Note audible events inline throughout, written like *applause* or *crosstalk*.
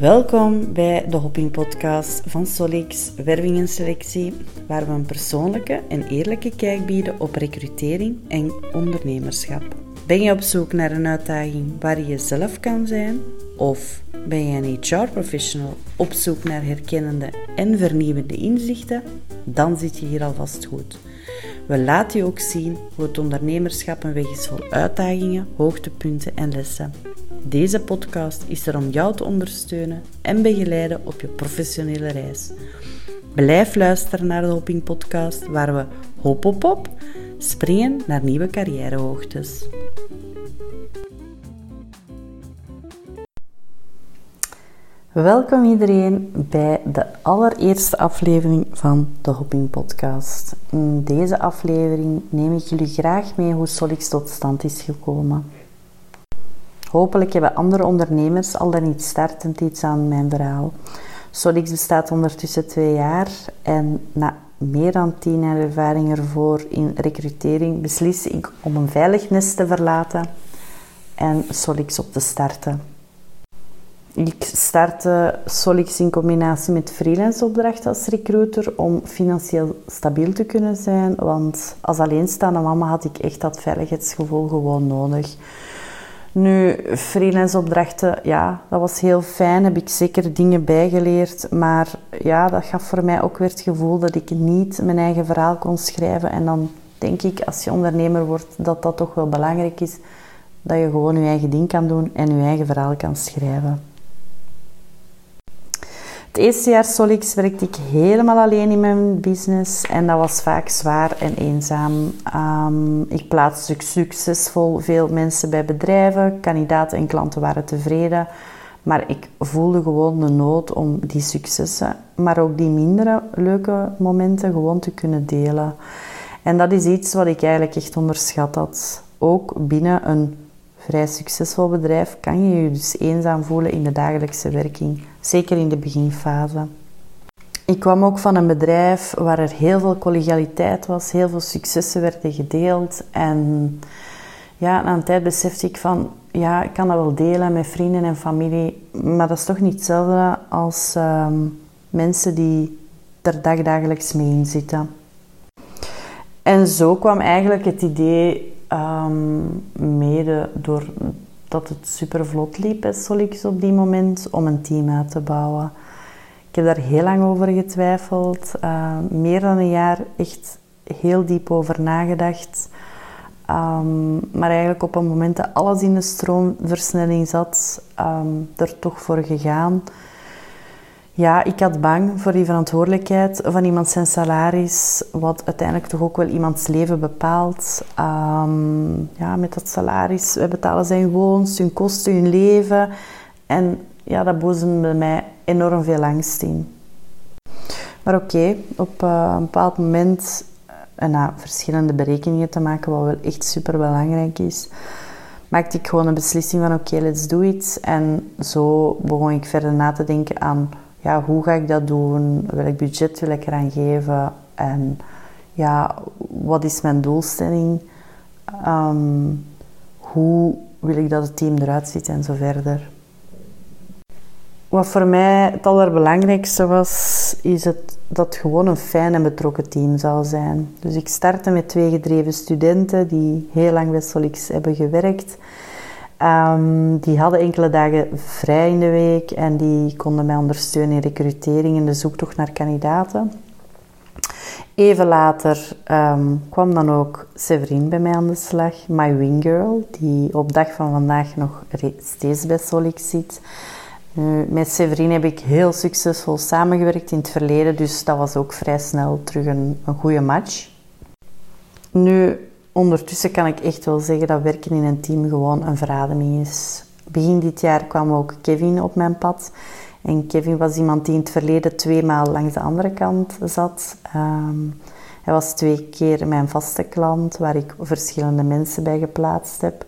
Welkom bij de Hopping Podcast van Solix Werving en Selectie, waar we een persoonlijke en eerlijke kijk bieden op recrutering en ondernemerschap. Ben je op zoek naar een uitdaging waar je jezelf kan zijn? Of ben je een HR-professional op zoek naar herkennende en vernieuwende inzichten? Dan zit je hier alvast goed. We laten je ook zien hoe het ondernemerschap een weg is vol uitdagingen, hoogtepunten en lessen. Deze podcast is er om jou te ondersteunen en begeleiden op je professionele reis. Blijf luisteren naar de Hopping Podcast, waar we hop op hop springen naar nieuwe carrièrehoogtes. Welkom iedereen bij de allereerste aflevering van de Hopping Podcast. In deze aflevering neem ik jullie graag mee hoe Solix tot stand is gekomen. Hopelijk hebben andere ondernemers al dan niet startend iets aan mijn verhaal. Solix bestaat ondertussen twee jaar en na meer dan tien jaar ervaring ervoor in recrutering beslis ik om een veilig nest te verlaten en Solix op te starten. Ik startte Solix in combinatie met freelance opdrachten als recruiter om financieel stabiel te kunnen zijn, want als alleenstaande mama had ik echt dat veiligheidsgevoel gewoon nodig. Nu, freelance opdrachten, ja, dat was heel fijn. Heb ik zeker dingen bijgeleerd. Maar ja, dat gaf voor mij ook weer het gevoel dat ik niet mijn eigen verhaal kon schrijven. En dan denk ik, als je ondernemer wordt, dat dat toch wel belangrijk is. Dat je gewoon je eigen ding kan doen en je eigen verhaal kan schrijven. Het eerste jaar Solix werkte ik helemaal alleen in mijn business en dat was vaak zwaar en eenzaam. Um, ik plaatste succesvol veel mensen bij bedrijven, kandidaten en klanten waren tevreden, maar ik voelde gewoon de nood om die successen, maar ook die mindere leuke momenten gewoon te kunnen delen. En dat is iets wat ik eigenlijk echt onderschat had. Ook binnen een vrij succesvol bedrijf kan je je dus eenzaam voelen in de dagelijkse werking, zeker in de beginfase. Ik kwam ook van een bedrijf waar er heel veel collegialiteit was, heel veel successen werden gedeeld. En ja, na een tijd besefte ik van, ja, ik kan dat wel delen met vrienden en familie, maar dat is toch niet hetzelfde als ehm, mensen die er dagdagelijks mee in zitten. En zo kwam eigenlijk het idee Um, mede doordat het super vlot liep bij Solix op die moment om een team uit te bouwen. Ik heb daar heel lang over getwijfeld, uh, meer dan een jaar echt heel diep over nagedacht. Um, maar eigenlijk op een moment dat alles in de stroomversnelling zat, um, er toch voor gegaan. Ja, ik had bang voor die verantwoordelijkheid van iemand zijn salaris, wat uiteindelijk toch ook wel iemands leven bepaalt. Um, ja, met dat salaris, wij betalen zijn woons, hun kosten, hun leven. En ja, dat boezemde mij enorm veel angst in. Maar oké, op uh, een bepaald moment, en na verschillende berekeningen te maken, wat wel echt super belangrijk is, maakte ik gewoon een beslissing van oké, let's do it. En zo begon ik verder na te denken aan ja, hoe ga ik dat doen? Welk budget wil ik eraan geven? En ja, wat is mijn doelstelling? Ehm, hoe wil ik dat het team eruit ziet en zo verder. Wat voor mij het allerbelangrijkste was, is het, dat het gewoon een fijn en betrokken team zou zijn. Dus ik startte met twee gedreven studenten die heel lang bij Solix hebben gewerkt. Um, die hadden enkele dagen vrij in de week en die konden mij ondersteunen in recrutering en de zoektocht naar kandidaten. Even later um, kwam dan ook Severine bij mij aan de slag, my wing die op dag van vandaag nog steeds bij Solix zit. Met Severine heb ik heel succesvol samengewerkt in het verleden, dus dat was ook vrij snel terug een, een goede match. Nu, ondertussen kan ik echt wel zeggen dat werken in een team gewoon een verademing is. Begin dit jaar kwam ook Kevin op mijn pad. En Kevin was iemand die in het verleden twee maal langs de andere kant zat. Ehm, hij was twee keer mijn vaste klant, waar ik verschillende mensen bij geplaatst heb.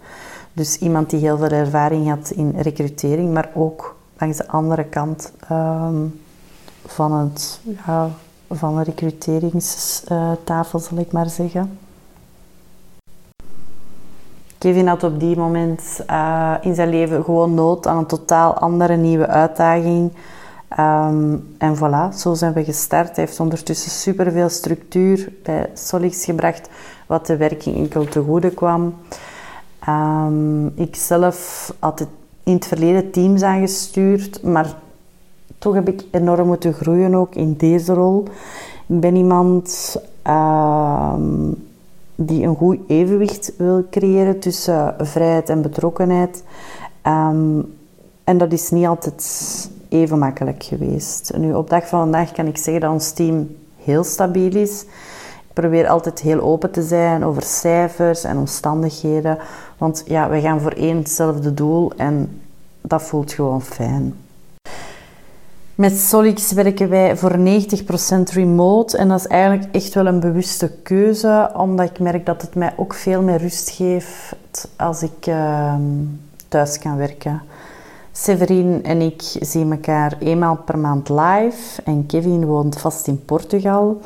Dus iemand die heel veel ervaring had in recrutering, maar ook langs de andere kant ehm, van, het, ja, van de recruteringstafel, zal ik maar zeggen. Kevin had op die moment uh, in zijn leven gewoon nood aan een totaal andere nieuwe uitdaging. Um, en voilà, zo zijn we gestart. Hij heeft ondertussen superveel structuur bij Solix gebracht, wat de werking enkel te goede kwam. Um, ik zelf had het in het verleden teams aangestuurd, maar toch heb ik enorm moeten groeien ook in deze rol. Ik ben iemand uh, die een goed evenwicht wil creëren tussen vrijheid en betrokkenheid. Um, en dat is niet altijd even makkelijk geweest. Nu, op dag van vandaag kan ik zeggen dat ons team heel stabiel is. Ik probeer altijd heel open te zijn over cijfers en omstandigheden. Want ja, we gaan voor één hetzelfde doel en dat voelt gewoon fijn. Met Solix werken wij voor 90% remote en dat is eigenlijk echt wel een bewuste keuze, omdat ik merk dat het mij ook veel meer rust geeft als ik uh, thuis kan werken. Severin en ik zien elkaar eenmaal per maand live en Kevin woont vast in Portugal.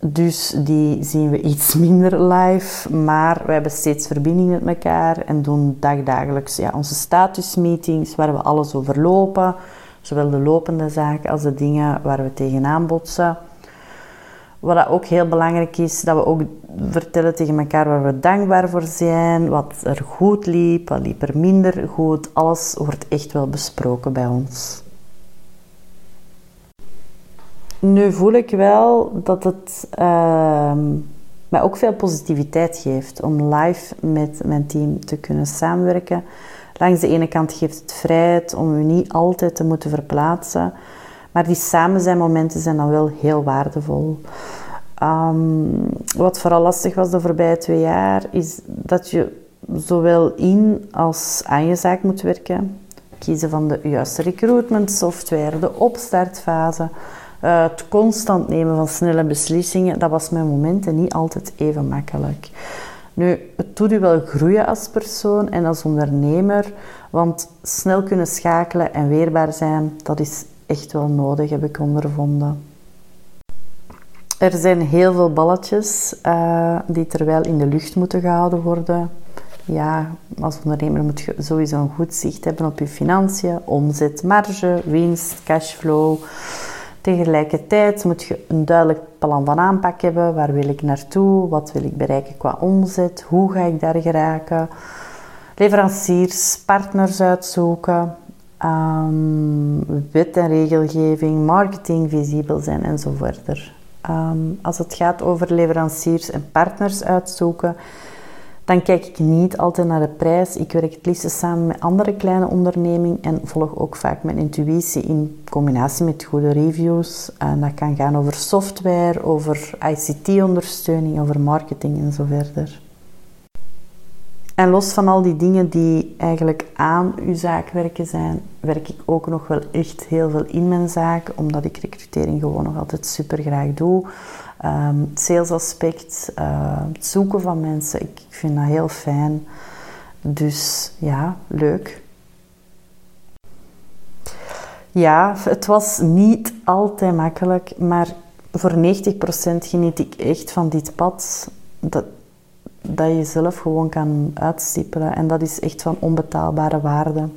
Dus die zien we iets *laughs* minder live, maar we hebben steeds verbinding met elkaar en doen dagdagelijks ja, onze statusmeetings waar we alles over lopen Zowel de lopende zaken als de dingen waar we tegenaan botsen. Wat ook heel belangrijk is, dat we ook vertellen tegen elkaar waar we dankbaar voor zijn, wat er goed liep, wat liep er minder goed. Alles wordt echt wel besproken bij ons. Nu voel ik wel dat het uh, mij ook veel positiviteit geeft om live met mijn team te kunnen samenwerken. Langs de ene kant geeft het vrijheid om u niet altijd te moeten verplaatsen. Maar die samen zijn momenten zijn dan wel heel waardevol. Um, wat vooral lastig was de voorbije twee jaar, is dat je zowel in als aan je zaak moet werken. Kiezen van de juiste recruitment software, de opstartfase, uh, het constant nemen van snelle beslissingen. Dat was met momenten niet altijd even makkelijk. Nu, het doet u wel groeien als persoon en als ondernemer, want snel kunnen schakelen en weerbaar zijn, dat is echt wel nodig, heb ik ondervonden. Er zijn heel veel balletjes uh, die terwijl in de lucht moeten gehouden worden. Ja, als ondernemer moet je sowieso een goed zicht hebben op je financiën, omzet, marge, winst, cashflow. Tegelijkertijd moet je een duidelijk plan van aanpak hebben. Waar wil ik naartoe? Wat wil ik bereiken qua omzet? Hoe ga ik daar geraken? Leveranciers, partners uitzoeken. Um, wet en regelgeving, marketing visibel zijn en zo verder. Ehm, als het gaat over leveranciers en partners uitzoeken, dan kijk ik niet altijd naar de prijs. Ik werk het liefst samen met andere kleine ondernemingen en volg ook vaak mijn intuïtie in combinatie met goede reviews. En dat kan gaan over software, over ICT-ondersteuning, over marketing en zo verder. En los van al die dingen die eigenlijk aan uw zaak werken zijn, werk ik ook nog wel echt heel veel in mijn zaak, omdat ik recrutering gewoon nog altijd super graag doe. Um, het salesaspect, uh, het zoeken van mensen, ik, ik vind dat heel fijn. Dus ja, leuk. Ja, het was niet altijd makkelijk, maar voor 90% geniet ik echt van dit pad. Dat, dat je zelf gewoon kan uitstippelen. En dat is echt van onbetaalbare waarde.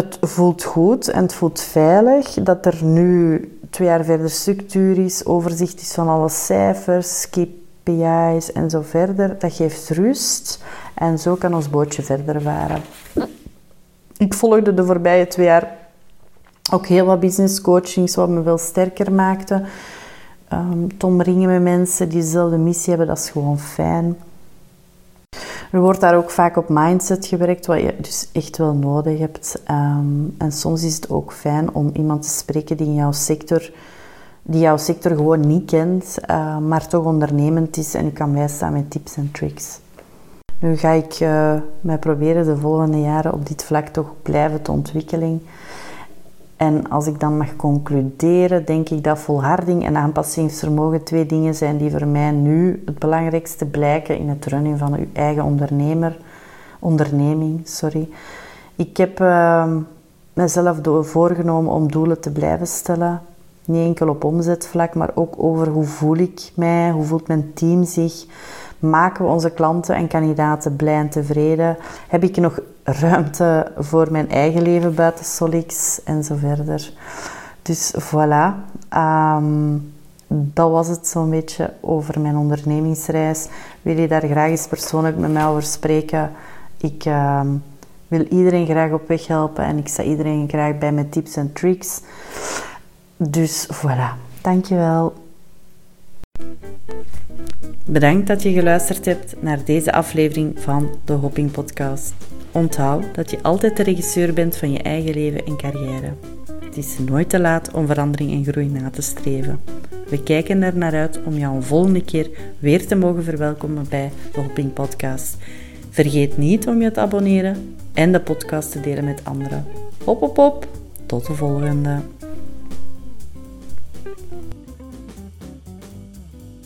Het voelt goed en het voelt veilig dat er nu twee jaar verder structuur is, overzicht is van alle cijfers, KPI's en zo verder. Dat geeft rust en zo kan ons bootje verder varen. Ik volgde de voorbije twee jaar ook heel wat business coachings wat me wel sterker maakte. Um, te omringen met mensen die dezelfde missie hebben, dat is gewoon fijn. Er wordt daar ook vaak op mindset gewerkt, wat je dus echt wel nodig hebt. Ehm, en soms is het ook fijn om iemand te spreken die in jouw sector, die jouw sector gewoon niet kent, uh, maar toch ondernemend is en u kan bijstaan met tips en tricks. Nu ga ik uh, mij proberen de volgende jaren op dit vlak toch blijven te ontwikkelen. En als ik dan mag concluderen, denk ik dat volharding en aanpassingsvermogen twee dingen zijn die voor mij nu het belangrijkste blijken in het runnen van uw eigen ondernemer, onderneming. Sorry. Ik heb uh, mezelf voorgenomen om doelen te blijven stellen. Niet enkel op omzetvlak, maar ook over hoe voel ik mij, hoe voelt mijn team zich. Maken we onze klanten en kandidaten blij en tevreden? Heb ik nog ruimte voor mijn eigen leven buiten Solix en zo verder? Dus voilà. Ehm, dat was het zo'n beetje over mijn ondernemingsreis. Wil je daar graag eens persoonlijk met mij over spreken? Ik ehm, wil iedereen graag op weg helpen en ik sta iedereen graag bij met tips en tricks. Dus voilà. Dankjewel. Bedankt dat je geluisterd hebt naar deze aflevering van de Hopping Podcast. Onthoud dat je altijd de regisseur bent van je eigen leven en carrière. Het is nooit te laat om verandering en groei na te streven. We kijken er naar uit om jou een volgende keer weer te mogen verwelkomen bij de Hopping Podcast. Vergeet niet om je te abonneren en de podcast te delen met anderen. Hop, hop, hop. Tot de volgende.